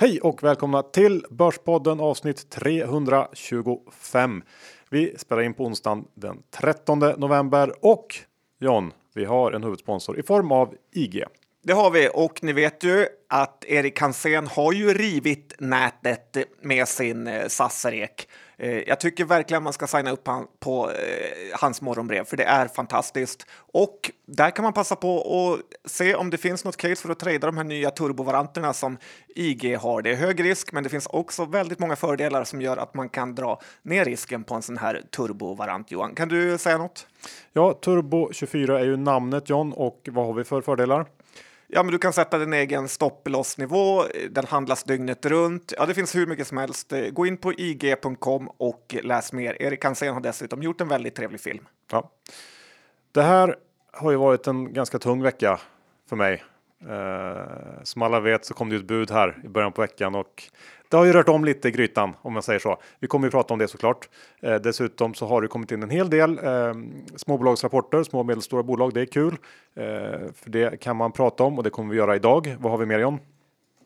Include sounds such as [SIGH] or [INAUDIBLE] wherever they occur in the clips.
Hej och välkomna till Börspodden avsnitt 325. Vi spelar in på onsdagen den 13 november och John, vi har en huvudsponsor i form av IG. Det har vi och ni vet ju att Erik Hansén har ju rivit nätet med sin eh, SAS-rek. Eh, jag tycker verkligen man ska signa upp på eh, hans morgonbrev för det är fantastiskt. Och där kan man passa på att se om det finns något case för att trada de här nya turbovaranterna som IG har. Det är hög risk, men det finns också väldigt många fördelar som gör att man kan dra ner risken på en sån här turbovarant. Johan, kan du säga något? Ja, Turbo 24 är ju namnet John och vad har vi för fördelar? Ja, men du kan sätta din egen stopplossnivå. Den handlas dygnet runt. Ja, det finns hur mycket som helst. Gå in på ig.com och läs mer. Erik Hansén har dessutom gjort en väldigt trevlig film. Ja. Det här har ju varit en ganska tung vecka för mig. Eh, som alla vet så kom det ett bud här i början på veckan och det har ju rört om lite i grytan om man säger så. Vi kommer ju prata om det såklart. Eh, dessutom så har det kommit in en hel del eh, småbolagsrapporter, små och medelstora bolag. Det är kul, eh, för det kan man prata om och det kommer vi göra idag. Vad har vi mer John?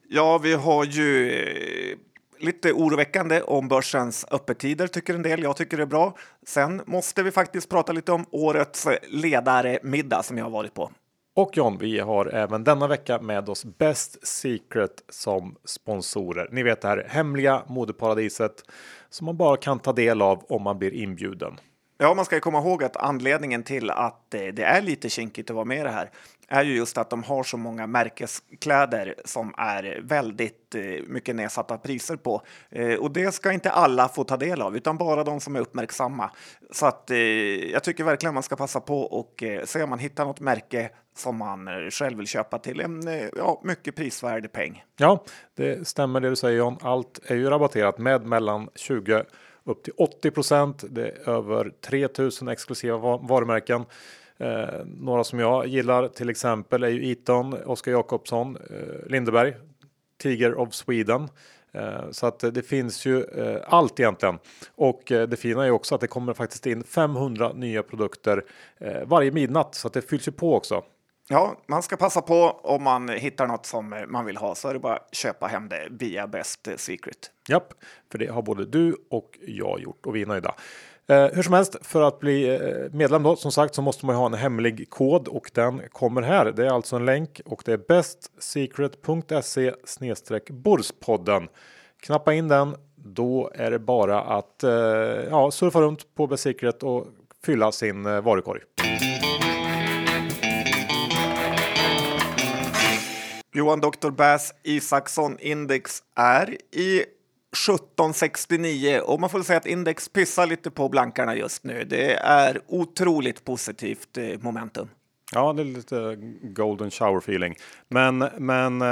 Ja, vi har ju eh, lite oroväckande om börsens öppettider tycker en del. Jag tycker det är bra. Sen måste vi faktiskt prata lite om årets eh, ledare middag som jag har varit på. Och John, vi har även denna vecka med oss Best Secret som sponsorer. Ni vet det här hemliga modeparadiset som man bara kan ta del av om man blir inbjuden. Ja, man ska komma ihåg att anledningen till att eh, det är lite kinkigt att vara med i det här är ju just att de har så många märkeskläder som är väldigt eh, mycket nedsatta priser på. Eh, och det ska inte alla få ta del av, utan bara de som är uppmärksamma. Så att jag tycker verkligen man ska passa på och se om man hittar något märke som man själv vill köpa till en ja, mycket prisvärd peng. Ja, det stämmer det du säger John. Allt är ju rabatterat med mellan 20 upp till 80% Det är över 3000 exklusiva varumärken. Eh, några som jag gillar till exempel är ju Eton, Oskar Jakobsson, eh, Lindeberg, Tiger of Sweden. Eh, så att det finns ju eh, allt egentligen. Och eh, det fina är också att det kommer faktiskt in 500 nya produkter eh, varje midnatt så att det fylls ju på också. Ja, man ska passa på om man hittar något som man vill ha så är det bara att köpa hem det via Best Secret. Japp, för det har både du och jag gjort och vi är nöjda. Eh, hur som helst, för att bli eh, medlem då, som sagt, så måste man ju ha en hemlig kod och den kommer här. Det är alltså en länk och det är bestsecret.se borspodden. Knappa in den, då är det bara att eh, ja, surfa runt på Best Secret och fylla sin eh, varukorg. Johan Dr. Bass Isaksson Index är i 1769 och man får säga att index pissar lite på blankarna just nu. Det är otroligt positivt eh, momentum. Ja, det är lite golden shower feeling. Men, men eh,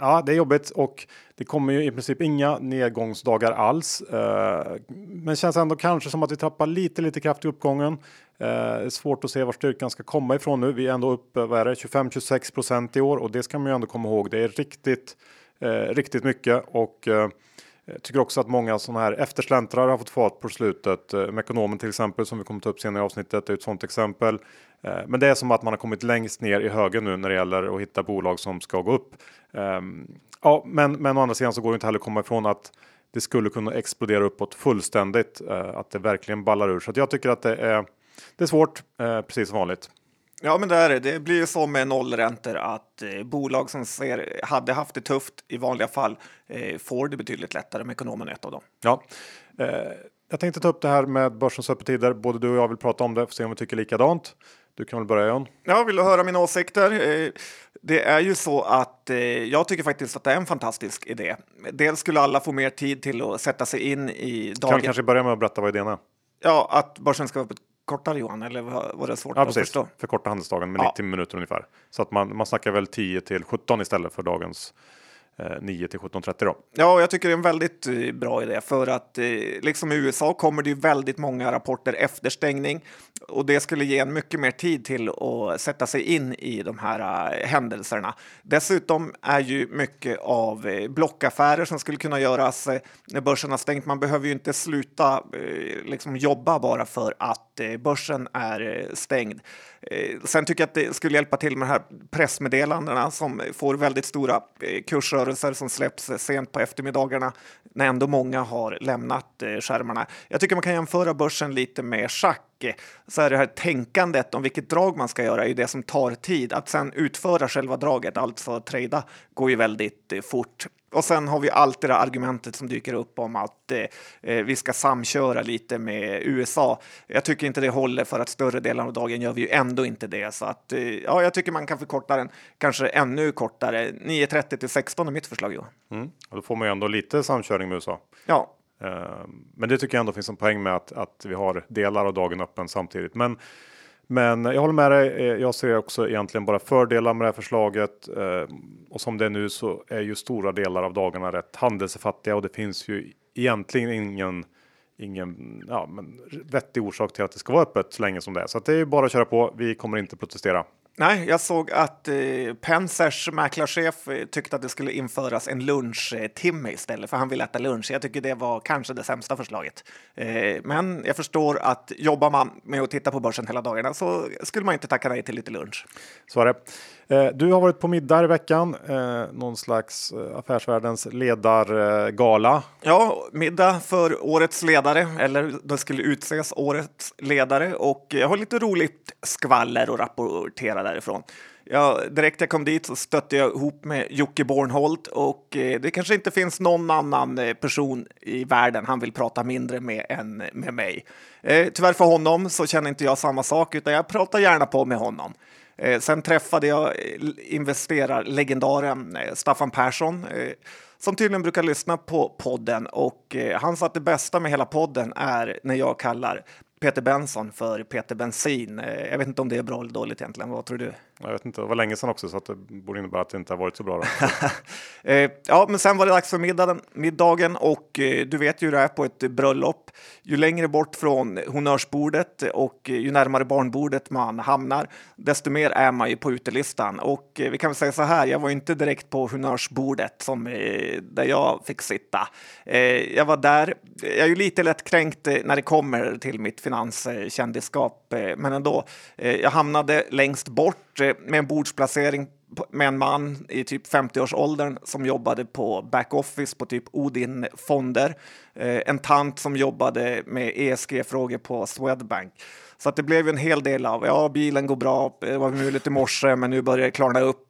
ja, det är jobbigt och det kommer ju i princip inga nedgångsdagar alls. Eh, men känns ändå kanske som att vi tappar lite, lite kraft i uppgången. Eh, det är svårt att se var styrkan ska komma ifrån nu. Vi är ändå uppe, vad är det, 25-26 procent i år och det ska man ju ändå komma ihåg. Det är riktigt, eh, riktigt mycket och eh, jag tycker också att många sådana här eftersläntrar har fått fart på slutet. Eh, Mekonomen till exempel som vi kommer ta upp senare i avsnittet är ett sådant exempel. Eh, men det är som att man har kommit längst ner i högen nu när det gäller att hitta bolag som ska gå upp. Ehm, ja, men, men å andra sidan så går det inte heller att komma ifrån att det skulle kunna explodera uppåt fullständigt. Eh, att det verkligen ballar ur. Så jag tycker att det är, det är svårt, eh, precis som vanligt. Ja, men det är det. Det blir så med nollräntor att eh, bolag som ser, hade haft det tufft i vanliga fall eh, får det betydligt lättare med ekonomen ett av dem. Ja, eh, jag tänkte ta upp det här med börsens öppettider. Både du och jag vill prata om det, för se om vi tycker likadant. Du kan väl börja John? Ja, vill du höra mina åsikter? Eh, det är ju så att eh, jag tycker faktiskt att det är en fantastisk idé. Dels skulle alla få mer tid till att sätta sig in i dagen. Kan vi kanske börja med att berätta vad idén är? Ja, att börsen ska vara öppet kortare Johan, eller var det svårt ja, att precis. förstå? Förkorta handelsdagen med ja. 90 minuter ungefär. Så att man, man snackar väl 10 till 17 istället för dagens 9 till 17.30 då. Ja, jag tycker det är en väldigt eh, bra idé för att eh, liksom i USA kommer det ju väldigt många rapporter efter stängning och det skulle ge en mycket mer tid till att sätta sig in i de här eh, händelserna. Dessutom är ju mycket av blockaffärer som skulle kunna göras när börsen har stängt. Man behöver ju inte sluta liksom jobba bara för att börsen är stängd. Sen tycker jag att det skulle hjälpa till med de här pressmeddelandena som får väldigt stora kursrörelser rörelser som släpps sent på eftermiddagarna när ändå många har lämnat eh, skärmarna. Jag tycker man kan jämföra börsen lite med schack. Så är det här tänkandet om vilket drag man ska göra är ju det som tar tid. Att sen utföra själva draget, alltså trada, går ju väldigt eh, fort. Och sen har vi alltid det argumentet som dyker upp om att eh, eh vi ska samköra lite med USA. Jag tycker inte det håller för att större delen av dagen gör vi ju ändå inte det. Så att, eh, ja, jag tycker man kan förkorta den kanske ännu kortare. 9.30 till 16 är mitt förslag. Jo. Mm. Och då får man ju ändå lite samkörning med USA. Ja. Eh, men det tycker jag ändå finns en poäng med att, att vi har delar av dagen öppen samtidigt. Men men jag håller med dig. Eh, jag ser också egentligen bara fördelar med det här förslaget eh, och som det är nu så är ju stora delar av dagarna rätt handelsfattiga och det finns ju egentligen ingen ingen ja, men vettig orsak till att det ska vara öppet så länge som det är. Så att det är bara att köra på. Vi kommer inte protestera. Nej, jag såg att eh, Pensers mäklarchef eh, tyckte att det skulle införas en lunchtimme istället, för han vill äta lunch. Jag tycker det var kanske det sämsta förslaget. Eh, men jag förstår att jobbar man med att titta på börsen hela dagarna så skulle man inte tacka nej till lite lunch. Så är det. Eh, du har varit på middag i veckan, eh, någon slags eh, affärsvärldens ledargala. Ja, middag för årets ledare, eller det skulle utses årets ledare och jag har lite roligt skvaller att rapportera därifrån. Ja, direkt jag kom dit så stötte jag ihop med Jocke Bornholt och det kanske inte finns någon annan person i världen han vill prata mindre med än med mig. Tyvärr för honom så känner inte jag samma sak utan jag pratar gärna på med honom. Eh, sen träffade jag eh, investerarlegendaren eh, Staffan Persson eh, som tydligen brukar lyssna på podden och eh, han sa att det bästa med hela podden är när jag kallar Peter Benson för Peter Bensin. Eh, jag vet inte om det är bra eller dåligt egentligen. Vad tror du? Jag vet inte, det var länge sedan också så att det borde innebära att det inte har varit så bra. [LAUGHS] Eh, ja, men sen var det dags för middagen, middagen och eh, du vet ju hur det är på ett bröllop. Ju längre bort från honnörsbordet och eh, ju närmare barnbordet man hamnar, desto mer är man ju på utelistan. Och eh, vi kan väl säga så här, jag var inte direkt på honnörsbordet som eh, där jag fick sitta. Jag var där. Jag är ju lite lätt kränkt när det kommer till mitt finanskändisskap, men ändå. Jag hamnade längst bort Eh, med en bordsplacering med en man i typ 50-årsåldern som jobbade på backoffice på typ Odin Fonder. Eh, en tant som jobbade med ESG-frågor på Swedbank. Så att det blev en hel del av, ja, bilen går bra, eh, det var muligt i morse, men nu börjar det klarna upp.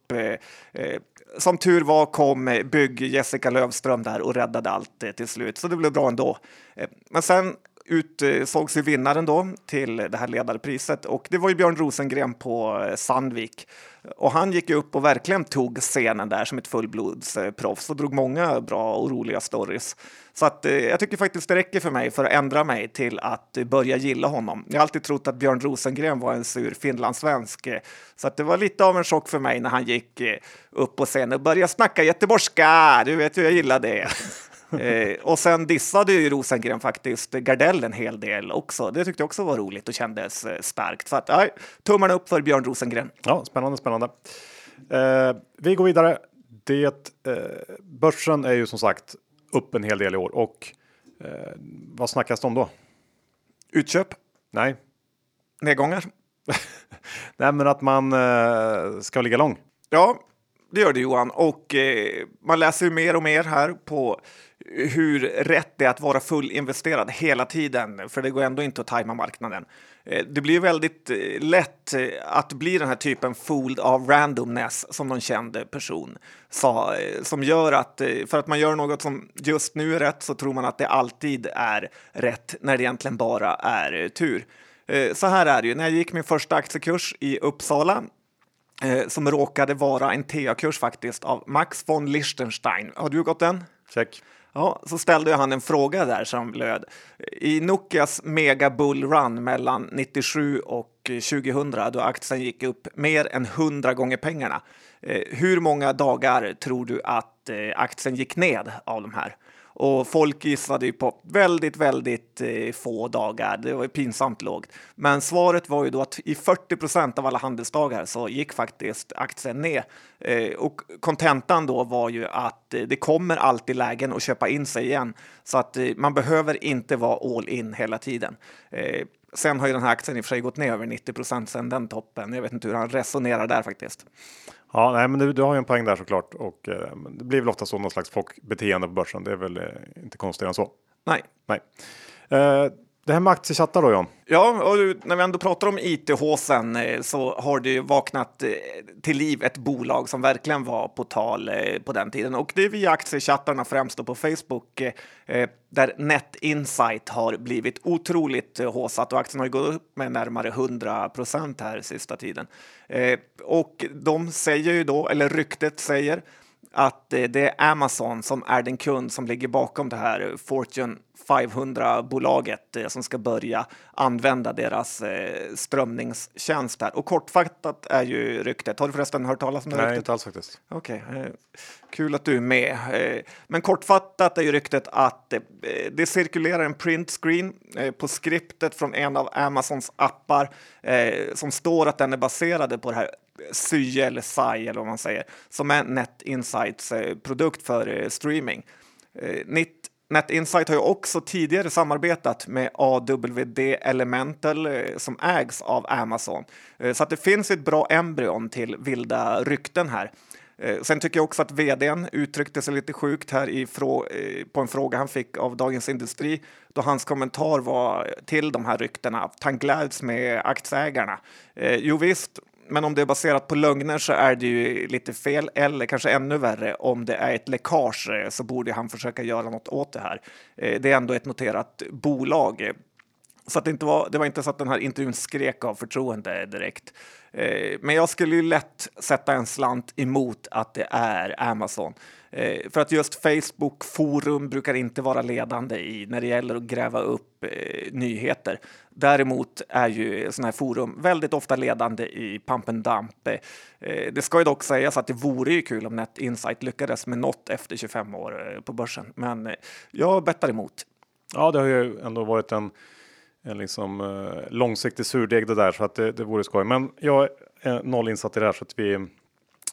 Som tur var kom bygg Jessica Lövström där och räddade allt till slut, så det blev bra ändå. Men sen utsågs ju vinnaren då till det här ledarpriset och det var ju Björn Rosengren på eh, Sandvik. Och han gick upp och verkligen tog scenen där som ett fullblodsproffs och drog många bra och roliga stories. Så att, eh, jag tycker faktiskt det räcker för mig för att ändra mig till att börja gilla honom. Jag har alltid trott att Björn Rosengren var en sur finlandssvensk, eh, så att det var lite av en chock för mig när han gick upp på scenen och började snacka göteborgska. Du vet hur jag gillar det. [LAUGHS] eh, och sen dissade ju Rosengren faktiskt Gardell en hel del också. Det tyckte jag också var roligt och kändes eh, starkt. Så att, ja, tummarna upp för Björn Rosengren. Ja, spännande, spännande. Eh, vi går vidare. Det, eh, börsen är ju som sagt upp en hel del i år och eh, vad snackas det om då? Utköp? Nej. Nedgångar? [LAUGHS] Nej, men att man eh, ska ligga lång. Ja, det gör det Johan. Och eh, man läser ju mer och mer här på hur rätt det är att vara fullinvesterad hela tiden, för det går ändå inte att tajma marknaden. Eh, det blir väldigt eh, lätt eh, att bli den här typen fooled av randomness som någon känd person sa, som gör att för att man gör något som just nu är rätt så tror man att det alltid är rätt när det egentligen bara är tur. Så här är det ju, när jag gick min första aktiekurs i Uppsala som råkade vara en TA-kurs faktiskt av Max von Liechtenstein. Har du gått den? Check. Ja, så ställde han en fråga där som löd. I Nokias mega bull run mellan 97 och 2000 då aktien gick upp mer än 100 gånger pengarna. Eh, hur många dagar tror du att eh, aktien gick ned av de här? Och folk gissade ju på väldigt, väldigt eh, få dagar. Det var ju pinsamt lågt. Men svaret var ju då att i 40 procent av alla handelsdagar så gick faktiskt aktien ner. Eh, och kontentan då var ju att eh, det kommer alltid lägen att köpa in sig igen. Så att eh, man behöver inte vara all in hela tiden. Eh, Sen har ju den här aktien i och för sig gått ner över 90 procent sedan den toppen. Jag vet inte hur han resonerar där faktiskt. Ja, nej, men du, du har ju en poäng där såklart och eh, det blir väl ofta så någon slags flockbeteende på börsen. Det är väl eh, inte konstigare än så. Nej. Nej. Eh, det här med aktiechattar då John? Ja, och när vi ändå pratar om ITH-sen eh, så har det ju vaknat eh, till liv ett bolag som verkligen var på tal eh, på den tiden. Och det är via aktiechattarna främst då på Facebook där Net Insight har blivit otroligt håsat och aktien har ju gått upp med närmare 100 procent här sista tiden. Och de säger ju då, eller ryktet säger, att det är Amazon som är den kund som ligger bakom det här Fortune 500-bolaget eh, som ska börja använda deras eh, strömningstjänst här. Och kortfattat är ju ryktet, har du förresten hört talas om det? Nej, ryktet? inte alls faktiskt. Okej, okay. kul att du är med. Men kortfattat är ju ryktet att det cirkulerar en printscreen på skriptet från en av Amazons appar som står att den är baserad på det här SY eller sy eller vad man säger, som är Net Insights produkt för streaming. NetInsight har ju också tidigare samarbetat med AWD Elemental eh, som ägs av Amazon. Eh, så att det finns ett bra embryon till vilda rykten här. Eh, sen tycker jag också att vdn uttryckte sig lite sjukt här i på en fråga han fick av Dagens Industri då hans kommentar var till de här ryktena att han gläds med aktieägarna. Eh, jo visst, men om det är baserat på lögner så är det ju lite fel, eller kanske ännu värre, om det är ett läckage så borde han försöka göra något åt det här. Eh, det är ändå ett noterat bolag. Så att det, inte var, det var inte så att den här intervjun skrek av förtroende direkt. Eh, men jag skulle ju lätt sätta en slant emot att det är Amazon. Eh, för att just Facebook forum brukar inte vara ledande i när det gäller att gräva upp eh, nyheter. Däremot är ju sådana här forum väldigt ofta ledande i pump and dump. Eh, det ska ju dock sägas att det vore ju kul om Net Insight lyckades med något efter 25 år eh, på börsen, men eh, jag bettar emot. Ja, det har ju ändå varit en en liksom eh, långsiktig surdeg det där så att det, det vore skoj. Men jag är noll insatt i det här så att vi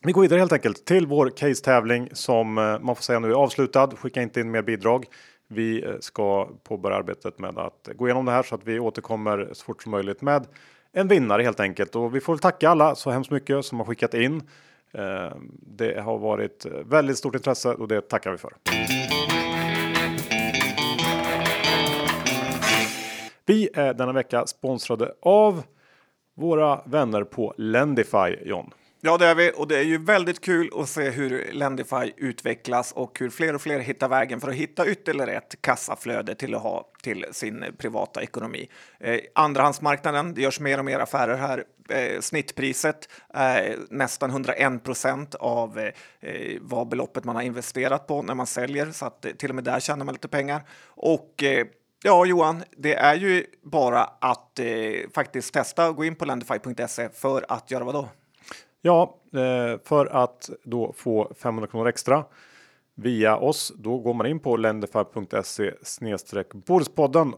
vi går vidare helt enkelt till vår case tävling som eh, man får säga nu är avslutad. Skicka inte in mer bidrag. Vi eh, ska påbörja arbetet med att gå igenom det här så att vi återkommer så fort som möjligt med en vinnare helt enkelt. Och vi får tacka alla så hemskt mycket som har skickat in. Eh, det har varit eh, väldigt stort intresse och det tackar vi för. Vi är denna vecka sponsrade av våra vänner på Lendify John. Ja, det är vi och det är ju väldigt kul att se hur Lendify utvecklas och hur fler och fler hittar vägen för att hitta ytterligare ett kassaflöde till att ha till sin privata ekonomi. Eh, andrahandsmarknaden, det görs mer och mer affärer här. Eh, snittpriset är nästan 101 procent av eh, vad beloppet man har investerat på när man säljer, så att eh, till och med där tjänar man lite pengar. Och eh, Ja, Johan, det är ju bara att eh, faktiskt testa och gå in på lendify.se för att göra vad då? Ja, eh, för att då få 500 kronor extra via oss. Då går man in på lendify.se snedstreck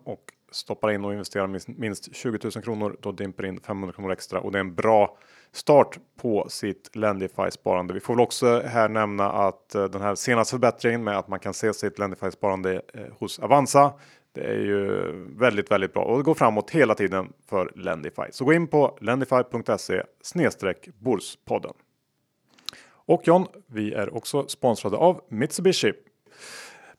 och stoppar in och investerar minst, 20 000 kronor. Då dimper in 500 kronor extra och det är en bra start på sitt Lendify sparande. Vi får väl också här nämna att eh, den här senaste förbättringen med att man kan se sitt Lendify sparande eh, hos Avanza det är ju väldigt, väldigt bra och det går framåt hela tiden för Lendify. Så gå in på lendify.se snedstreck Börspodden. Och John, vi är också sponsrade av Mitsubishi.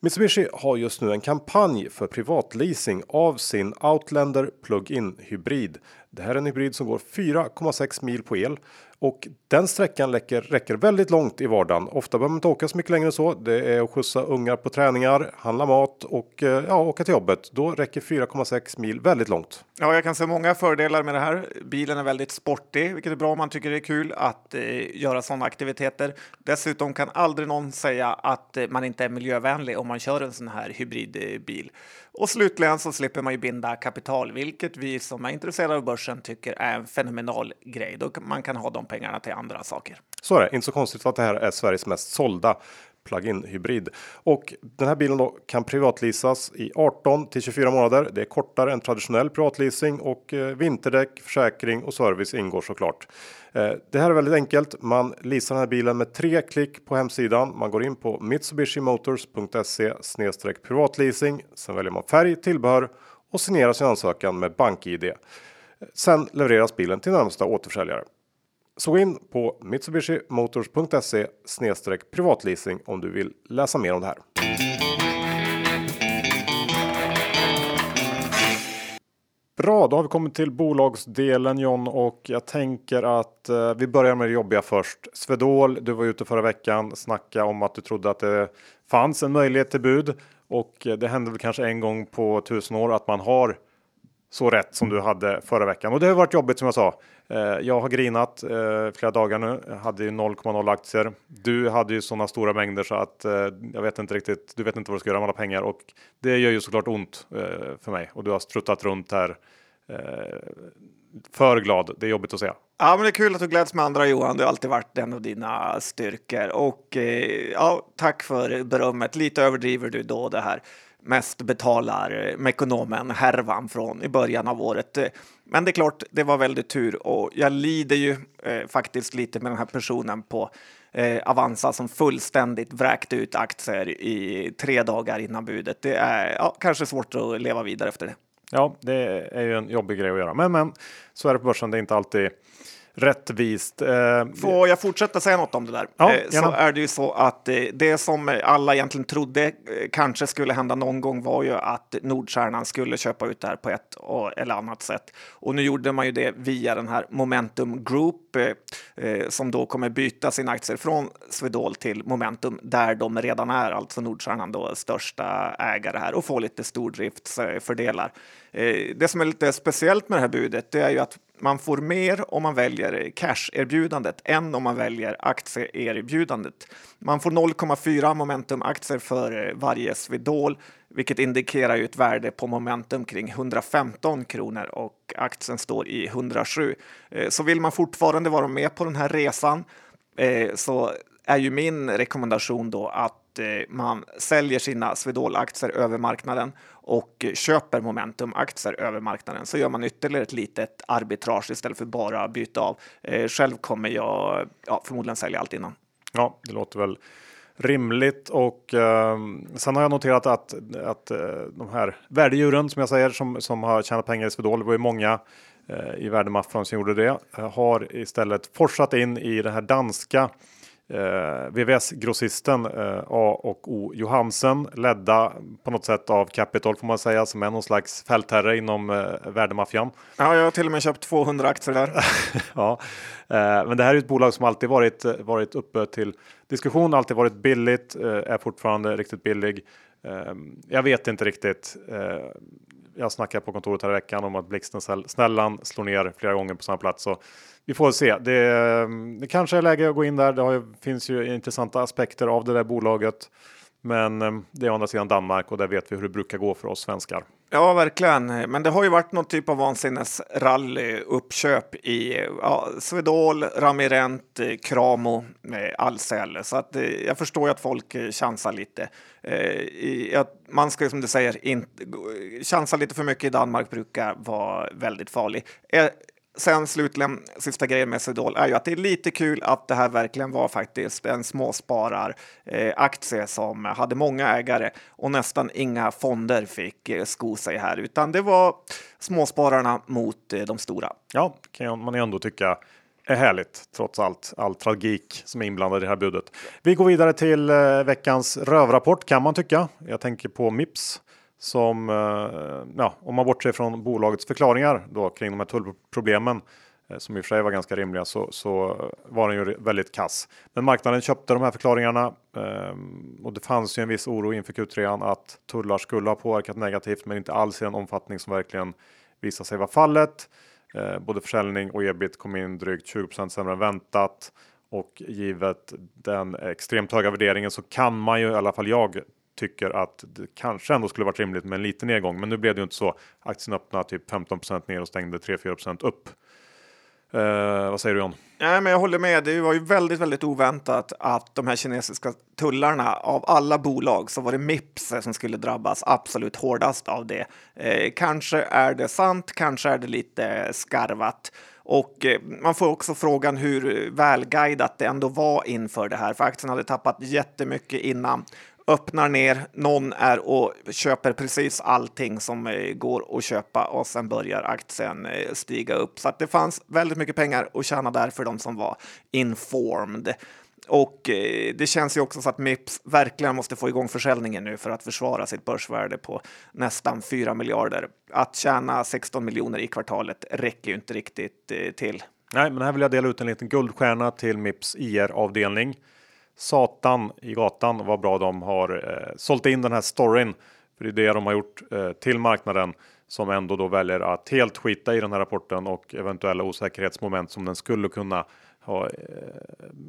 Mitsubishi har just nu en kampanj för privatleasing av sin Outlander Plug-in hybrid. Det här är en hybrid som går 4,6 mil på el och den sträckan räcker, räcker väldigt långt i vardagen. Ofta behöver man inte åka så mycket längre än så. Det är att skjutsa ungar på träningar, handla mat och eh, ja, åka till jobbet. Då räcker 4,6 mil väldigt långt. Ja, jag kan se många fördelar med det här. Bilen är väldigt sportig, vilket är bra om man tycker det är kul att eh, göra sådana aktiviteter. Dessutom kan aldrig någon säga att eh, man inte är miljövänlig om man kör en sån här hybridbil. Och slutligen så slipper man ju binda kapital, vilket vi som är intresserade av börsen tycker är en fenomenal grej. Då man kan ha de pengarna till andra saker. Så är det, inte så konstigt att det här är Sveriges mest sålda plug-in hybrid och den här bilen då kan privatleasas i 18 till 24 månader. Det är kortare än traditionell privatleasing och eh, vinterdäck, försäkring och service ingår såklart. Eh, det här är väldigt enkelt. Man leasar den här bilen med tre klick på hemsidan. Man går in på mitsubishimotors.se privatleasing. Sen väljer man färg, tillbehör och signerar sin ansökan med BankID. Sen levereras bilen till närmsta återförsäljare. Så gå in på mitsubishimotors.se privatleasing om du vill läsa mer om det här. Bra, då har vi kommit till bolagsdelen John och jag tänker att eh, vi börjar med det jobbiga först. Svedol, du var ute förra veckan, snacka om att du trodde att det fanns en möjlighet till bud och eh, det hände väl kanske en gång på tusen år att man har så rätt som du hade förra veckan och det har varit jobbigt som jag sa. Eh, jag har grinat eh, flera dagar nu. Jag hade ju 0,0 aktier. Du hade ju sådana stora mängder så att eh, jag vet inte riktigt. Du vet inte vad du ska göra med alla pengar och det gör ju såklart ont för mig och du har struttat runt här. För glad. Det är jobbigt att säga. Ja, men det är kul att du gläds med andra Johan. Du har alltid varit en av dina styrkor och ja, tack för berömmet. Lite överdriver du då det här mest betalar eh, Mekonomen härvan från i början av året. Eh, men det är klart, det var väldigt tur och jag lider ju eh, faktiskt lite med den här personen på eh, Avanza som fullständigt vräkte ut aktier i tre dagar innan budet. Det är ja, kanske svårt att leva vidare efter det. Ja, det är ju en jobbig grej att göra, men, men så är det på börsen. Det är inte alltid rättvist. Eh, Får jag fortsätta säga något om det där? Ja, eh, så är det ju så att eh, det som alla egentligen trodde kanske skulle hända någon gång var ju att Nordstjärnan skulle köpa ut det här på ett eller annat sätt. Och nu gjorde man ju det via den här Momentum Group som då kommer byta sina aktier från Swedol till Momentum där de redan är, alltså Nordstjärnan då största ägare här och får lite stordriftsfördelar. Det som är lite speciellt med det här budet det är ju att man får mer om man väljer cash-erbjudandet än om man väljer aktieerbjudandet. Man får 0,4 momentum-aktier för eh, varje Swedol, vilket indikerar ju ett värde på momentum kring 115 kronor och aktien står i 107. Eh, så vill man fortfarande vara med på den här resan eh, så är ju min rekommendation då att man säljer sina Swedol-aktier över marknaden och köper Momentum-aktier över marknaden så gör man ytterligare ett litet arbitrage istället för bara byta av. Eh, själv kommer jag ja, förmodligen sälja allt innan. Ja, det låter väl rimligt och eh, sen har jag noterat att, att eh, de här värdedjuren som jag säger som, som har tjänat pengar i Swedol, det var ju många eh, i värdemaffran som gjorde det, eh, har istället forsat in i det här danska eh, VVS-grossisten eh, A och O Johansen ledda på något sätt av Capital får man säga som är någon slags fältherre inom eh, värdemaffian. Ja, jag har till och med köpt 200 aktier där. [LAUGHS] ja, eh, men det här är ett bolag som alltid varit, varit uppe till diskussion, alltid varit billigt, eh, är fortfarande riktigt billig. Eh, jag vet inte riktigt. Jag snackade på kontoret här i veckan om att blixten snällan slår ner flera gånger på samma plats. Så vi får se. Det, det kanske är läge att gå in där. Det har, finns ju intressanta aspekter av det där bolaget. Men eh, det är å andra sidan Danmark och där vet vi hur det brukar gå för oss svenskar. Ja, verkligen. Men det har ju varit någon typ av vansinnesrally uppköp i ja, Swedol, Ramirent, eh, Kramo, eh, Ahlsell. Så att eh, jag förstår ju att folk chansar lite. Man ska ju som du säger chansa lite för mycket i Danmark brukar vara väldigt farligt. Sen slutligen, sista grejen med Swedol är ju att det är lite kul att det här verkligen var faktiskt en småspararaktie eh, som hade många ägare och nästan inga fonder fick eh, sko sig här, utan det var småspararna mot eh, de stora. Ja, kan man ju ändå tycka är härligt trots allt all tragik som är inblandad i det här budet. Vi går vidare till eh, veckans rövrapport kan man tycka. Jag tänker på Mips som, eh, ja, om man bortser från bolagets förklaringar då kring de här tullproblemen eh, som i och för sig var ganska rimliga så, så var den ju väldigt kass. Men marknaden köpte de här förklaringarna ehm, och det fanns ju en viss oro inför Q3 att tullar skulle ha påverkat negativt, men inte alls i en omfattning som verkligen visade sig vara fallet. Eh, både försäljning och ebit kom in drygt 20 sämre än väntat och givet den extremt höga värderingen så kan man ju i alla fall jag tycker att det kanske ändå skulle varit rimligt med en liten nedgång. Men nu blev det ju inte så. Aktien öppnade typ 15% ner och stängde 3-4% upp. Eh, vad säger du John? Nej, men jag håller med. Det var ju väldigt, väldigt oväntat att de här kinesiska tullarna av alla bolag så var det Mips som skulle drabbas absolut hårdast av det. Eh, kanske är det sant, kanske är det lite skarvat. Och eh, man får också frågan hur välguidat det ändå var inför det här, för aktien hade tappat jättemycket innan öppnar ner, någon är och köper precis allting som eh, går att köpa och sen börjar aktien eh, stiga upp. Så att det fanns väldigt mycket pengar att tjäna där för de som var informed. Och eh, det känns ju också så att Mips verkligen måste få igång försäljningen nu för att försvara sitt börsvärde på nästan 4 miljarder. Att tjäna 16 miljoner i kvartalet räcker ju inte riktigt till. Nej, men här vill jag dela ut en liten guldstjärna till Mips IR-avdelning. Satan i gatan vad bra de har eh, sålt in den här storyn. För det är det de har gjort eh, till marknaden som ändå då väljer att helt skita i den här rapporten och eventuella osäkerhetsmoment som den skulle kunna ha eh,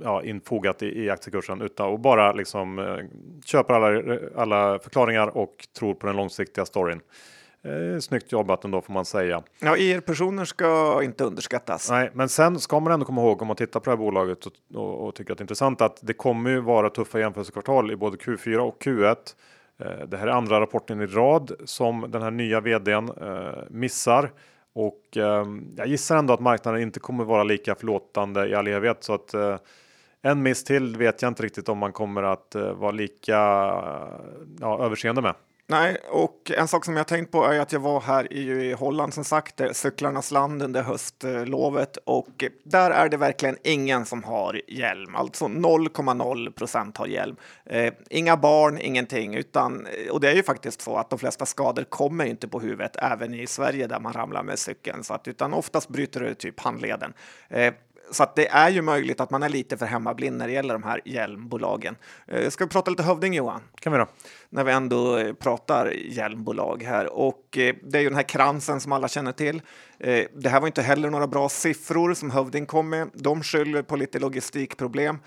ja, infogat i, i aktiekursen utan och bara liksom eh, köper alla, alla förklaringar och tror på den långsiktiga storyn. Eh, snyggt jobbat ändå får man säga. Ja, IR-personer ska inte underskattas. Nej, men sen ska man ändå komma ihåg om man tittar på det här bolaget och, och, och tycker att det är intressant att det kommer ju vara tuffa jämförelsekvartal i både Q4 och Q1. Eh, det här är andra rapporten i rad som den här nya vdn eh, missar och eh, jag gissar ändå att marknaden inte kommer vara lika förlåtande i all evighet så att eh, en miss till vet jag inte riktigt om man kommer att eh, vara lika ja, överseende med. Nej, och en sak som jag tänkt på är att jag var här i Holland. Som sagt, cyklarnas land under höstlovet. Och där är det verkligen ingen som har hjälm, alltså 0,0 procent har hjälm. Eh, inga barn, ingenting, utan och det är ju faktiskt så att de flesta skador kommer inte på huvudet, även i Sverige där man ramlar med cykeln, så att utan oftast bryter det typ handleden. Eh, så det är ju möjligt att man är lite för hemmablind när det gäller de här hjälmbolagen. Eh, ska vi prata lite hövding Johan? Kan vi då? När vi ändå eh, pratar hjälmbolag här och eh, det är ju den här kransen som alla känner till. Det här var inte heller några bra siffror som Hövding kom med. De skyller på lite logistikproblem.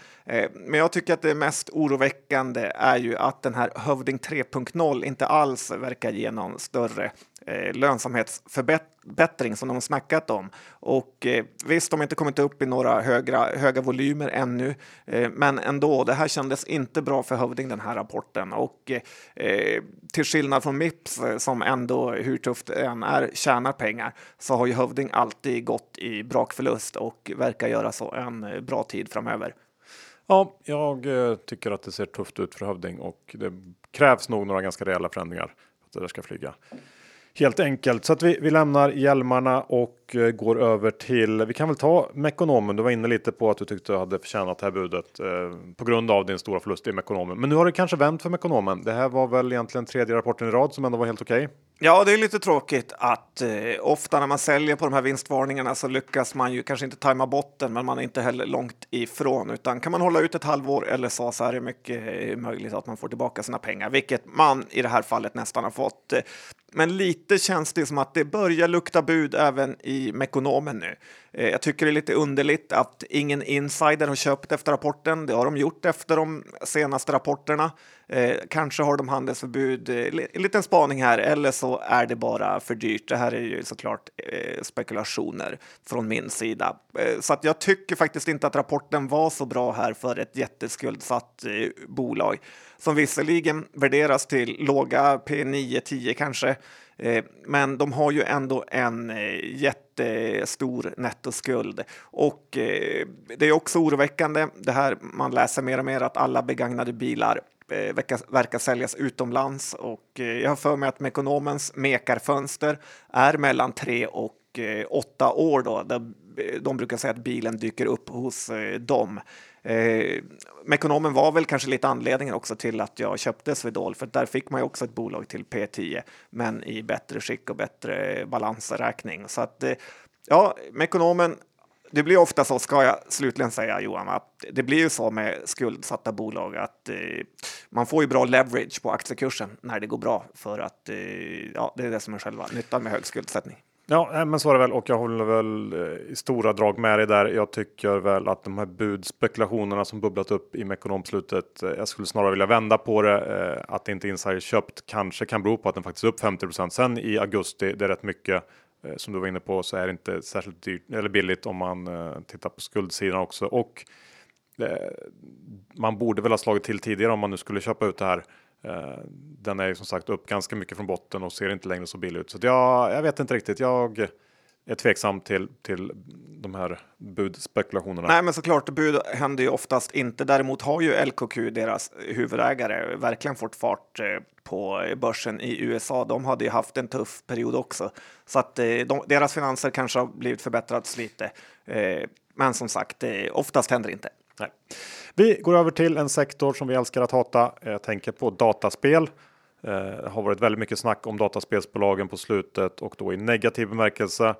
Men jag tycker att det mest oroväckande är ju att den här Hövding 3.0 inte alls verkar ge någon större Eh, lönsamhetsförbättring som de snackat om. Och eh, visst, de har inte kommit upp i några högra, höga volymer ännu, eh, men ändå, det här kändes inte bra för Hövding den här rapporten. Och till skillnad från Mips som ändå, hur tufft det än är, tjänar pengar så har ju Hövding alltid gått i brakförlust och verkar göra så en bra tid framöver. Ja, jag tycker att det ser tufft ut för Hövding och det krävs nog några ganska rejäla förändringar för att det där ska flyga. Helt enkelt så att vi, vi lämnar hjälmarna och eh, går över till. Vi kan väl ta Mekonomen. Du var inne lite på att du tyckte du hade förtjänat det här budet eh, på grund av din stora förlust i Mekonomen. Men nu har det kanske vänt för Mekonomen. Det här var väl egentligen tredje rapporten i rad som ändå var helt okej. Okay. Ja, det är lite tråkigt att eh, ofta när man säljer på de här vinstvarningarna så lyckas man ju kanske inte tajma botten, men man är inte heller långt ifrån. Utan kan man hålla ut ett halvår eller så, så är det mycket eh, möjligt att man får tillbaka sina pengar, vilket man i det här fallet nästan har fått. Men lite känns det som att det börjar lukta bud även i Mekonomen nu. Eh, jag tycker det är lite underligt att ingen insider har köpt efter rapporten. Det har de gjort efter de senaste rapporterna. Eh, kanske har de handelsförbud, eh, en liten spaning här, eller så är det bara för dyrt. Det här är ju såklart eh, spekulationer från min sida. Eh, så att jag tycker faktiskt inte att rapporten var så bra här för ett jätteskuldsatt eh, bolag som visserligen värderas till låga P9, 10 kanske, eh, men de har ju ändå en eh, jättestor nettoskuld och eh, det är också oroväckande. Det här man läser mer och mer att alla begagnade bilar Eh, verkar, verkar säljas utomlands och eh, jag har för mig att Mekonomens mekarfönster är mellan tre och eh, åtta år då. De brukar säga att bilen dyker upp hos dem. Eh, Mekonomen var väl kanske lite anledningen också till att jag köpte Swedol, för där fick man ju också ett bolag till P10, men i bättre skick och bättre balansräkning. Så att eh, ja, Mekonomen det blir ofta så, ska jag slutligen säga Johan, att det blir ju så med skuldsatta bolag att eh, man får ju bra leverage på aktiekursen när det går bra för att eh, ja, det är det som är själva nyttan med hög skuldsättning. Ja, eh, men så är det väl och jag håller väl eh, i stora drag med dig där. Jag tycker väl att de här budspekulationerna som bubblat upp i Mekonomslutet. Eh, jag skulle snarare vilja vända på det. Att att inte insider köpt kanske kan bero på att den faktiskt är upp 50% sen i augusti. Det är rätt mycket Eh, som du var inne på så är det inte särskilt dyrt eller billigt om man eh, tittar på skuldsidan också och eh, man borde väl ha slagit till tidigare om man nu skulle köpa ut det här. Den är ju som sagt upp ganska mycket från botten och ser inte längre så billig ut. Så jag, jag vet inte riktigt. Jag är tveksam till, till de här budspekulationerna. Nej, men såklart, bud händer ju oftast inte. Däremot har ju LKQ, deras huvudägare, verkligen fått fart eh, på börsen i USA. De hade ju haft en tuff period också, så att eh, de, deras finanser kanske har blivit förbättrats lite. Eh, men som sagt, oftast händer det inte. Nej. Vi går över till en sektor som vi älskar att hata. Jag tänker på dataspel. Det har varit väldigt mycket snack om dataspelsbolagen på slutet och då i negativ bemärkelse.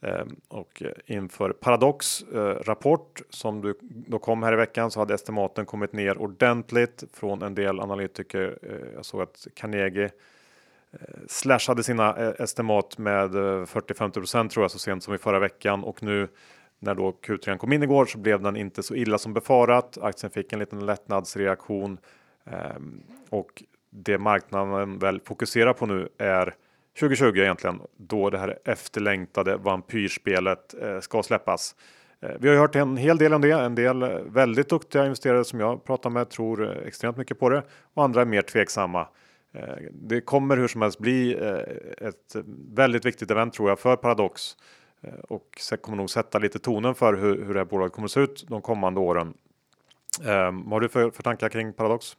Ehm, och inför Paradox eh, rapport som du, då kom här i veckan så hade estimaten kommit ner ordentligt från en del analytiker. Eh, jag såg att Carnegie eh, slashade sina estimat med 40-50 tror jag så sent som i förra veckan och nu när då Q3 kom in igår så blev den inte så illa som befarat. Aktien fick en liten lättnadsreaktion ehm, och det marknaden väl fokuserar på nu är 2020 egentligen, då det här efterlängtade vampyrspelet eh, ska släppas. Eh, vi har ju hört en hel del om det. En del eh, väldigt duktiga investerare som jag pratar med tror extremt mycket på det och andra är mer tveksamma. Det kommer hur som helst bli ett väldigt viktigt event tror jag för Paradox och kommer nog sätta lite tonen för hur, hur det här bolaget kommer att se ut de kommande åren. Ehm, vad har du för, för tankar kring Paradox?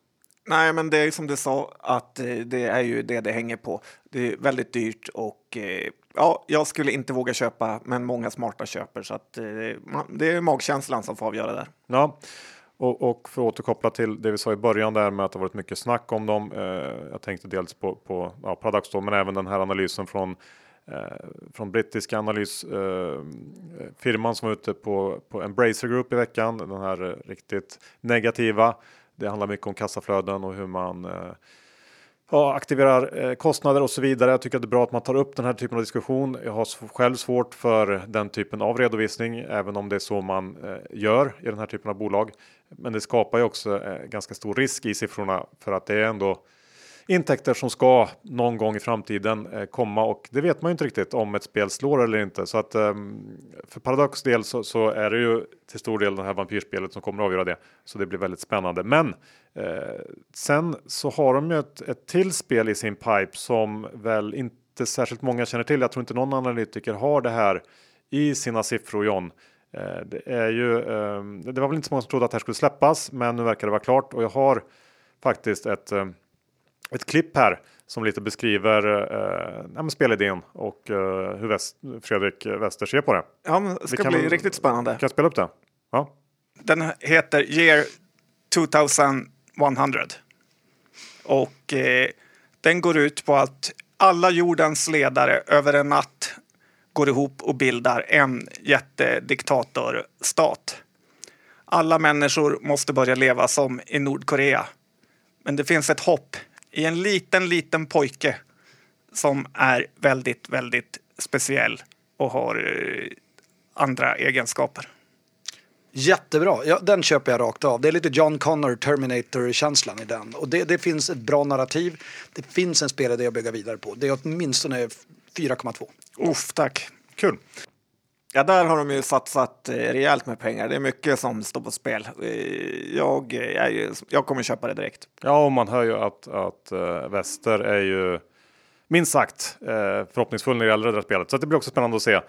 Nej, men det är som du sa att eh, det är ju det det hänger på. Det är väldigt dyrt och eh, ja, jag skulle inte våga köpa, men många smarta köper så att eh, det är magkänslan som får avgöra där. Ja, och, och för att återkoppla till det vi sa i början där med att det varit mycket snack om dem. jag tänkte dels på, på ja, Paradox då, men även den här analysen från från brittiska analysfirman som var ute på, på Embracer Group i veckan. Den här riktigt negativa. Det handlar mycket om kassaflöden och hur man eh, ja, aktiverar eh, kostnader och så vidare. Jag tycker att det är bra att man tar upp den här typen av diskussion. Jag har själv svårt för den typen av redovisning, även om det är så man eh, gör i den här typen av bolag. Men det skapar ju också ganska stor risk i siffrorna för att det är ändå intäkter som ska någon gång i framtiden eh, komma och det vet man ju inte riktigt om ett spel slår eller inte. Så att ehm, för Paradox del så, så, är det ju till stor del det här vampyrspelet som kommer att avgöra det. Så det blir väldigt spännande. Men eh, sen så har de ju ett, ett till spel i sin pipe som väl inte särskilt många känner till. Jag tror inte någon analytiker har det här i sina siffror John. Eh, det är ju. Eh, det var väl inte så många som trodde att det här skulle släppas, men nu verkar det vara klart och jag har faktiskt ett ehm, ett klipp här som lite beskriver eh, spelidén och eh, hur Väst, Fredrik Wester ser på det. Ja, det ska kan, bli riktigt spännande. Kan jag spela upp det? Ja. Den heter Year 2100 och eh, den går ut på att alla jordens ledare över en natt går ihop och bildar en jättediktatorstat. Alla människor måste börja leva som i Nordkorea. Men det finns ett hopp i en liten, liten pojke som är väldigt, väldigt speciell och har eh, andra egenskaper. Jättebra, ja, den köper jag rakt av. Det är lite John Connor, Terminator-känslan i den. Och det, det, finns ett bra narrativ. Det finns en spelidé att bygga vidare på. Det är åtminstone 4,2. Uff, tack. Kul. Ja, där har de ju satsat eh, rejält med pengar. Det är mycket som står på spel. Eh, jag, jag, jag kommer köpa det direkt. Ja, och man hör ju att, att uh, Wester är ju minst sagt förhoppningsfull när det gäller det där spelet. Så det blir också spännande att se.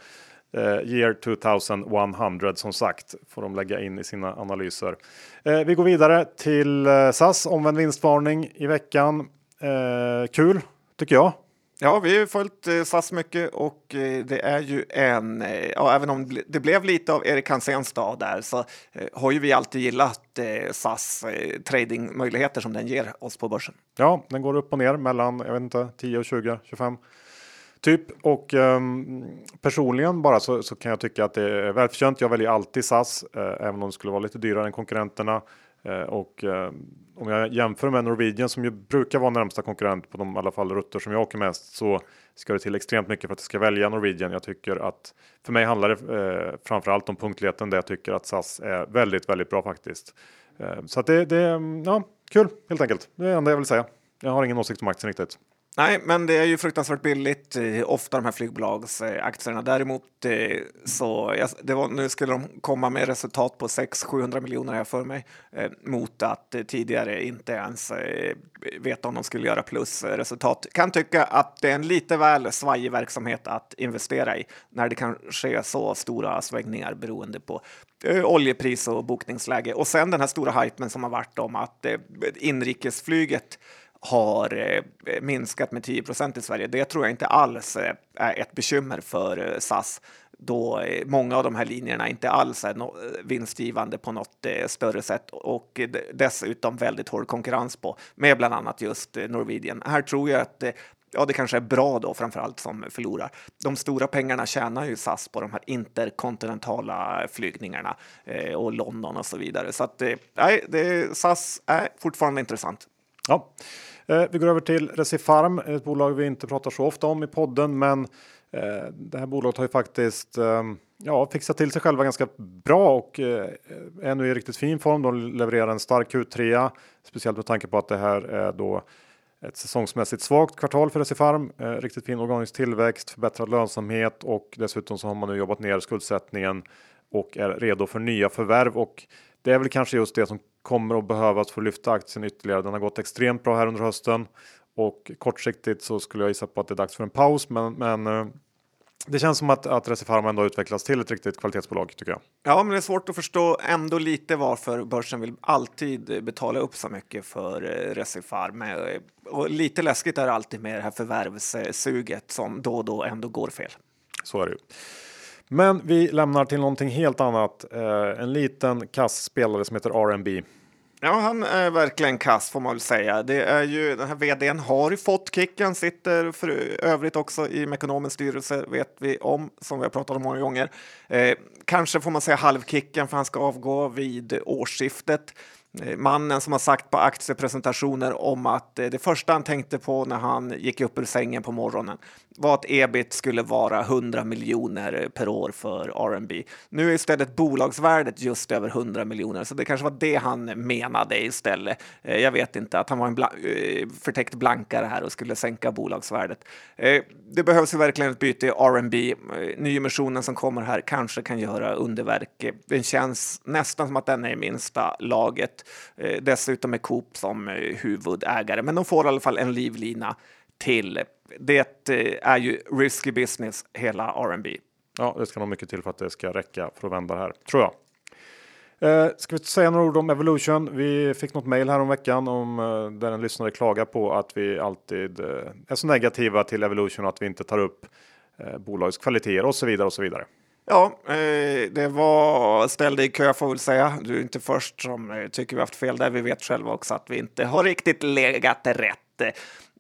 Uh, year 2100 som sagt får de lägga in i sina analyser. Uh, vi går vidare till uh, SAS omvänd vinstvarning i veckan. kul tycker jag. Ja, vi har följt eh, SAS mycket och eh, det är ju en, eh, ja, även om det blev lite av Erik Hanséns dag där så har ju vi alltid gillat SAS tradingmöjligheter som den ger oss på börsen. Ja, den går upp och ner mellan, jag vet inte, 10 och 20, 25 typ. Och um, personligen bara så, så, kan jag tycka att det är välförtjänt. Jag väljer alltid SAS, eh, även om det skulle vara lite dyrare än konkurrenterna. Eh, och eh, om jag jämför med Norwegian som ju brukar vara närmsta konkurrent på de i alla fall rutter som jag åker mest så ska det till extremt mycket för att jag ska välja Norwegian. Jag tycker att för mig handlar det eh, framförallt om punktligheten där jag tycker att SAS är väldigt, väldigt bra faktiskt. Eh, så att det, det, mm, ja, kul helt enkelt. Det är det enda jag vill säga. Jag har ingen åsikt om aktien riktigt. Nej, men det är ju fruktansvärt billigt, ofta de här flygbolagsaktierna. Däremot eh, så, det var, nu skulle de komma med resultat på 600-700 miljoner här för mig, eh, mot att tidigare inte ens eh, veta om de skulle göra plusresultat. Kan tycka att det är en lite väl svajig verksamhet att investera i när det kan ske så stora svängningar beroende på oljepris och bokningsläge. Och sen den här stora hypen som har varit om att inrikesflyget har eh, minskat med 10 procent i Sverige. Det tror jag inte alls eh, är ett bekymmer för eh, SAS då många av de här linjerna inte alls är vinstgivande på något större sätt och dessutom väldigt hård konkurrens på med bland annat just Norwegian. Här tror jag att ja, det kanske är bra då framför allt som förlorar. De stora pengarna tjänar ju SAS på de här interkontinentala flygningarna och London och så vidare. Så att nej, det, SAS är fortfarande intressant. Ja, eh, vi går över till Recifarm, ett bolag vi inte pratar så ofta om i podden, men eh, det här bolaget har ju faktiskt eh, ja, fixat till sig själva ganska bra och är nu i riktigt fin form. De levererar en stark Q3, speciellt med tanke på att det här är då ett säsongsmässigt svagt kvartal för Recifarm. Riktigt fin organisk tillväxt, förbättrad lönsamhet och dessutom så har man nu jobbat ner skuldsättningen och är redo för nya förvärv och det är väl kanske just det som kommer att behövas för att lyfta aktien ytterligare. Den har gått extremt bra här under hösten och kortsiktigt så skulle jag gissa på att det är dags för en paus. Men, men eh, det känns som att, att Recipharm ändå utvecklats till ett riktigt kvalitetsbolag tycker jag. Ja, men det är svårt att förstå ändå lite varför börsen vill alltid betala upp så mycket för eh, Recipharm. Eh, och lite läskigt är det alltid med det här förvärvssuget som då och då ändå går fel. Så är det ju. Men vi lämnar till någonting helt annat. En liten kass spelare som heter R&B. Ja, han är verkligen kass får man väl säga. Det är ju den här vdn har ju fått kicken, sitter för övrigt också i Mekonomens styrelse vet vi om, som vi har pratat om många gånger. Eh, kanske får man säga halvkicken för han ska avgå vid årsskiftet. Eh, mannen som har sagt på aktiepresentationer om att eh, det första han tänkte på när han gick upp ur sängen på morgonen var att ebit skulle vara 100 miljoner per år för R&B. Nu är istället bolagsvärdet just över 100 miljoner, så det kanske var det han menade istället. Eh, jag vet inte, att han var en bla eh, förtäckt blankare här och skulle sänka bolagsvärdet. Eh, det behövs ju verkligen ett byte i R&B. Nyemissionen som kommer här kanske kan göra underverk. Den känns nästan som att den är i minsta laget. Dessutom är Coop som huvudägare, men de får i alla fall en livlina till. Det eh, är ju risky business, hela R&B. Ja, det ska nog mycket till för att det ska räcka för att vända det här, tror jag. Eh, ska vi säga några ord om Evolution? Vi fick något mejl här om veckan om eh, där en lyssnare klagar på att vi alltid eh, är så negativa till Evolution att vi inte tar upp eh, bolagets kvaliteter och så vidare och så vidare. Ja, eh, det var ställ dig i kö får väl säga. Du är inte först som eh, tycker vi haft fel där. Vi vet själva också att vi inte har riktigt legat rätt.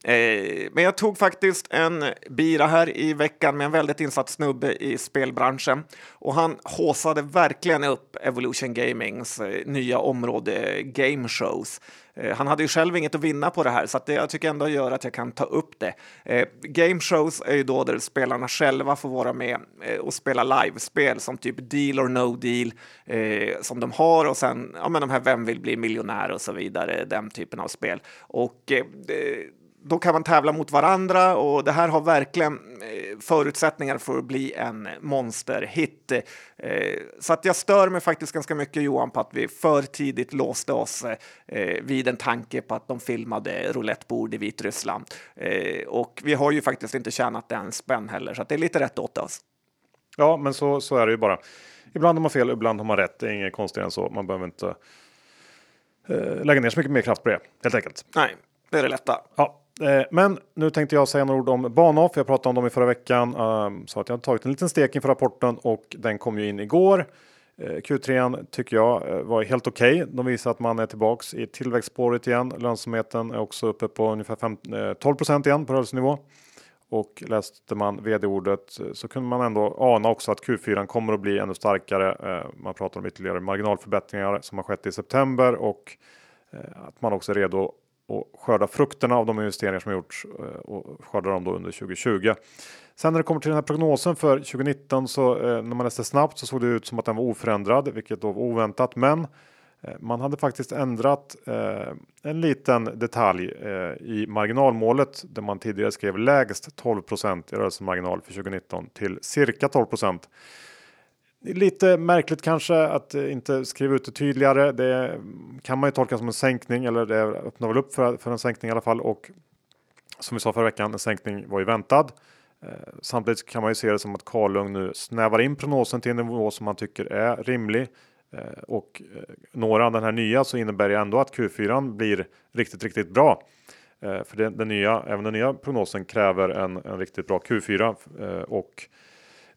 Eh, men jag tog faktiskt en bira här i veckan med en väldigt insatt snubbe i spelbranschen och han håsade verkligen upp Evolution Gamings eh, nya område Game Shows. Eh, han hade ju själv inget att vinna på det här, så att det, jag tycker ändå gör att jag kan ta upp det. Game shows är ju då där spelarna själva får vara med och spela livespel som typ Deal or No Deal som de har och sen ja, men de här Vem vill bli miljonär och så vidare, den typen av spel. Och då kan man tävla mot varandra och det här har verkligen eh, förutsättningar för att bli en monsterhit. Eh, så att jag stör mig faktiskt ganska mycket Johan på att vi för tidigt låste oss eh, vid en tanke på att de filmade roulettebord i Vitryssland. Och vi har ju faktiskt inte tjänat en spänn heller, så det är lite rätt åt oss. Ja, men så, så är det ju bara. Ibland har man fel, ibland har man rätt. Det är inget konstigare än så. Man behöver inte lägga ner så mycket mer kraft på det helt enkelt. Nej, det är det lätta. Ja, Eh, men nu tänkte jag säga några ord om Bahnhof. Jag pratade om dem i förra veckan. Eh, så att jag har tagit en liten stek inför rapporten och den kom ju in igår. Eh, Q3 tycker jag var helt okej. Okay. De visar att man är tillbaks i tillväxtspåret igen. Lönsamheten är också uppe på ungefär 5, 12 igen på rörelsenivå. Och läste man vd-ordet så kunde man ändå ana också att Q4 kommer att bli ännu starkare. Man pratar om ytterligare marginalförbättringar som har skett i september och att man också är redo och skörda frukterna av de investeringar som gjorts eh, och skörda dem då under 2020. Sen när det kommer till den här prognosen för 2019 så eh, när man läste snabbt så såg det ut som att den var oförändrad, vilket då var oväntat. Men eh, man hade faktiskt ändrat en liten detalj i marginalmålet där man tidigare skrev lägst 12 i rörelsemarginal för 2019 till cirka 12 Lite märkligt kanske att inte skriva ut det tydligare. Det kan man ju tolka som en sänkning eller det öppnar väl upp för, för en sänkning i alla fall och som vi sa förra veckan, en sänkning var ju väntad. Eh, samtidigt kan man ju se det som att Karlung nu snävar in prognosen till en nivå som man tycker är rimlig. Eh, och eh, några av den här nya så innebär det ändå att Q4 blir riktigt, riktigt bra. För den, den nya, även den nya prognosen kräver en, en riktigt bra Q4 och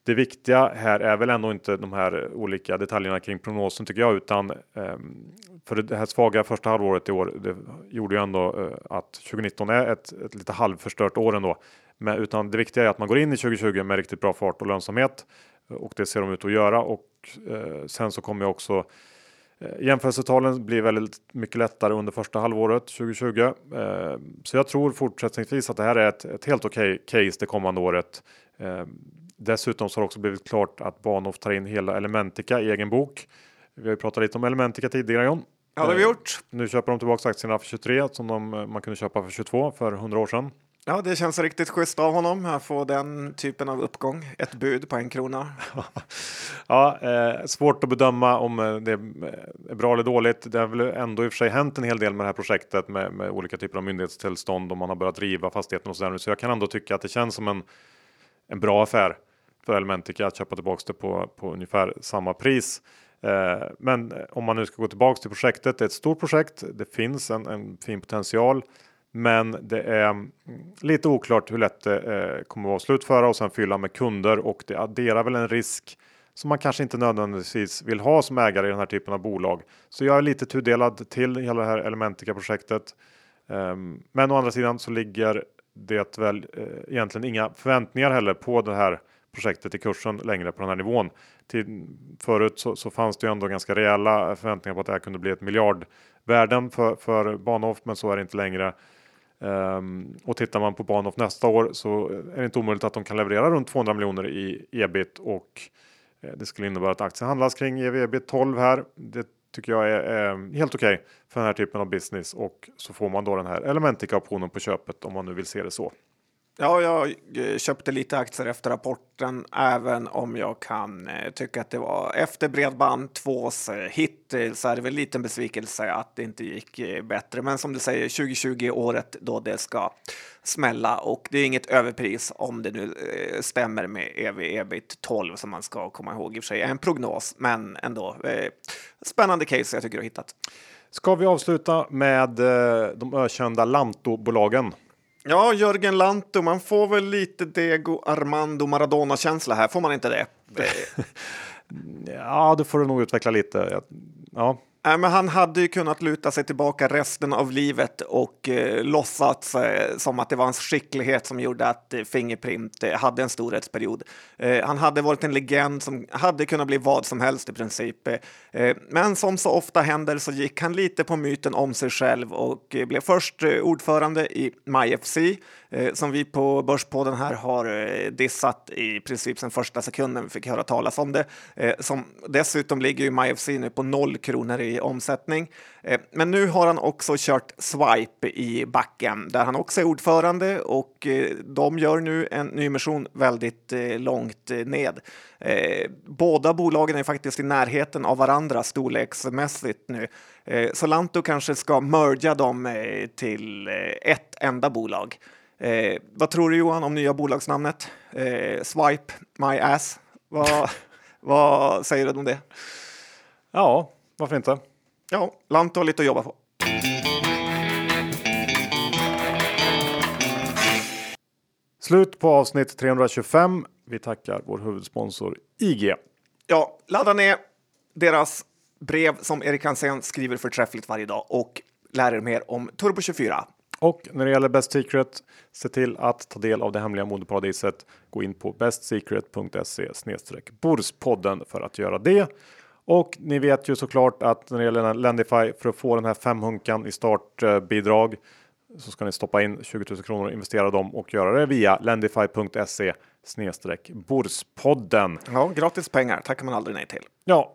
det viktiga här är väl ändå inte de här olika detaljerna kring prognosen tycker jag, utan ehm, för det här svaga första halvåret i år. Det gjorde ju ändå eh, att 2019 är ett, ett lite halvförstört år ändå. Men, utan det viktiga är att man går in i 2020 med riktigt bra fart och lönsamhet eh, och det ser de ut att göra och eh, sen så kommer jag också eh, Jämförelsetalen blir väldigt mycket lättare under första halvåret 2020. Så jag tror fortsättningsvis att det här är ett, ett helt okej okay case det kommande året. Ehm, Eh, dessutom så har det också blivit klart att Bahnhof tar in hela Elementica i egen bok. Vi har ju pratat lite om Elementica tidigare John. Ja, det har vi gjort. Nu köper de tillbaka aktierna för 23 som de, man kunde köpa för 22 för 100 år sedan. Ja, det känns riktigt schysst av honom att få den typen av uppgång. Ett bud på en krona. [LAUGHS] ja, eh, svårt att bedöma om eh, det är bra eller dåligt. Det har väl ändå i och för sig hänt en hel del med det här projektet med, med olika typer av myndighetstillstånd och man har börjat riva fastigheten och så där. Så jag kan ändå tycka att det känns som en, en bra affär för Elementica att köpa tillbaka det på, på ungefär samma pris. Eh, men om man nu ska gå tillbaks till projektet, det är ett stort projekt. Det finns en, en fin potential. Men det är mm, lite oklart hur lätt det eh, kommer vara att slutföra och sen fylla med kunder och det adderar väl en risk som man kanske inte nödvändigtvis vill ha som ägare i den här typen av bolag. Så jag är lite tudelad till hela det här Elementica projektet. Ehm, men å andra sidan så ligger det väl eh, egentligen inga förväntningar heller på det här projektet i kursen längre på den här nivån. Till, förut så, så fanns det ju ändå ganska rejäla förväntningar på att det här kunde bli ett miljardvärden för, för Bahnhof, men så är det inte längre. Um, och tittar man på Bahnhof nästa år så är det inte omöjligt att de kan leverera runt 200 miljoner i ebit och eh, det skulle innebära att aktien handlas kring ev ebit 12 här. Det tycker jag är, är helt okej okay för den här typen av business och så får man då den här Elementica optionen på köpet om man nu vill se det så. Ja, jag eh, köpte lite aktier efter rapporten, även om jag kan eh, tycka att det var efter Bredband 2s hit så är det väl en liten besvikelse att det inte gick eh, bättre. Men som du säger, 2020 är året då det ska smälla och det är inget överpris om det nu stämmer med ev ebit 12 som man ska komma ihåg i och för sig. En prognos, men ändå spännande case jag tycker du har hittat. Ska vi avsluta med de ökända Lantobolagen? Ja, Jörgen Lantto, man får väl lite Diego Armando Maradona-känsla här, får man inte det? [LAUGHS] ja, det får du nog utveckla lite. Ja. Äh, men han hade ju kunnat luta sig tillbaka resten av livet och eh, låtsats eh, som att det var hans skicklighet som gjorde att eh, Fingerprint eh, hade en storhetsperiod. Eh, han hade varit en legend som hade kunnat bli vad som helst i princip. Eh, eh men som så ofta händer så gick han lite på myten om sig själv och eh, blev först eh, ordförande i MyFC eh, som vi på Börspodden här har eh, dissat i princip sen första sekunden vi fick höra talas om det. Eh, som dessutom ligger ju MyFC nu på noll kronor i omsättning. Eh, men nu har han också kört Swipe i backen där han också är ordförande och eh, de gör nu en nyemission väldigt eh, långt ned. Båda bolagen är faktiskt i närheten av varandra storleksmässigt nu. Solanto kanske ska merga dem till ett enda bolag. Eh, vad tror du Johan om nya bolagsnamnet? Eh, Swipe My Ass. Vad, [LAUGHS] vad säger du om det? Ja, varför inte? Ja, Lanto har lite att jobba på. Slut på avsnitt 325. Vi tackar vår huvudsponsor IG. Ja, ladda ner deras brev som Erik Hansén skriver förträffligt varje dag och lär er mer om Turbo 24. Och när det gäller Best Secret, se till att ta del av det hemliga modeparadiset. Gå in på bestsecret.se borspodden för att göra det. Och ni vet ju såklart att när det gäller Lendify för att få den här femhunkan i startbidrag så ska ni stoppa in 20 000 kronor och investera dem och göra det via lendify.se snedstreck Borspodden. Ja, gratis pengar tackar man aldrig nej till. Ja,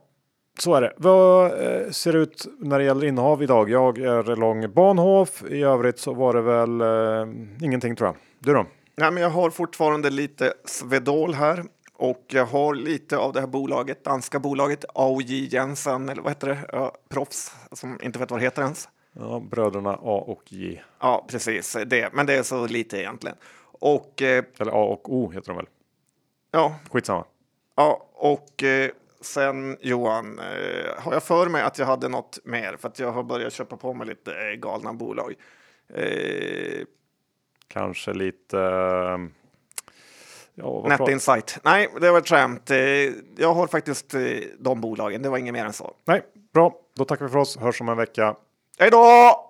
Så är det. Vad eh, ser det ut när det gäller innehav idag? Jag är lång Bahnhof. I övrigt så var det väl eh, ingenting tror jag. Du då? Nej, men jag har fortfarande lite Svedol här och jag har lite av det här bolaget, danska bolaget AOJ Jensen, eller vad heter det? Ja, proffs som inte vet vad det heter ens. Ja, bröderna A och J. Ja, precis det, men det är så lite egentligen. Och eh, Eller A och O heter de väl? ja, Skitsamma. ja, och eh, sen Johan, eh, har jag för mig att jag hade något mer för att jag har börjat köpa på mig lite eh, galna bolag. Eh, Kanske lite... Ja, vad Net pra- Insight. Nej, det var ett skämt. Eh, Jag har faktiskt eh, de bolagen. Det var inget mer än så. Nej, bra. Då tackar vi för oss. Hörs om en vecka. Hej då!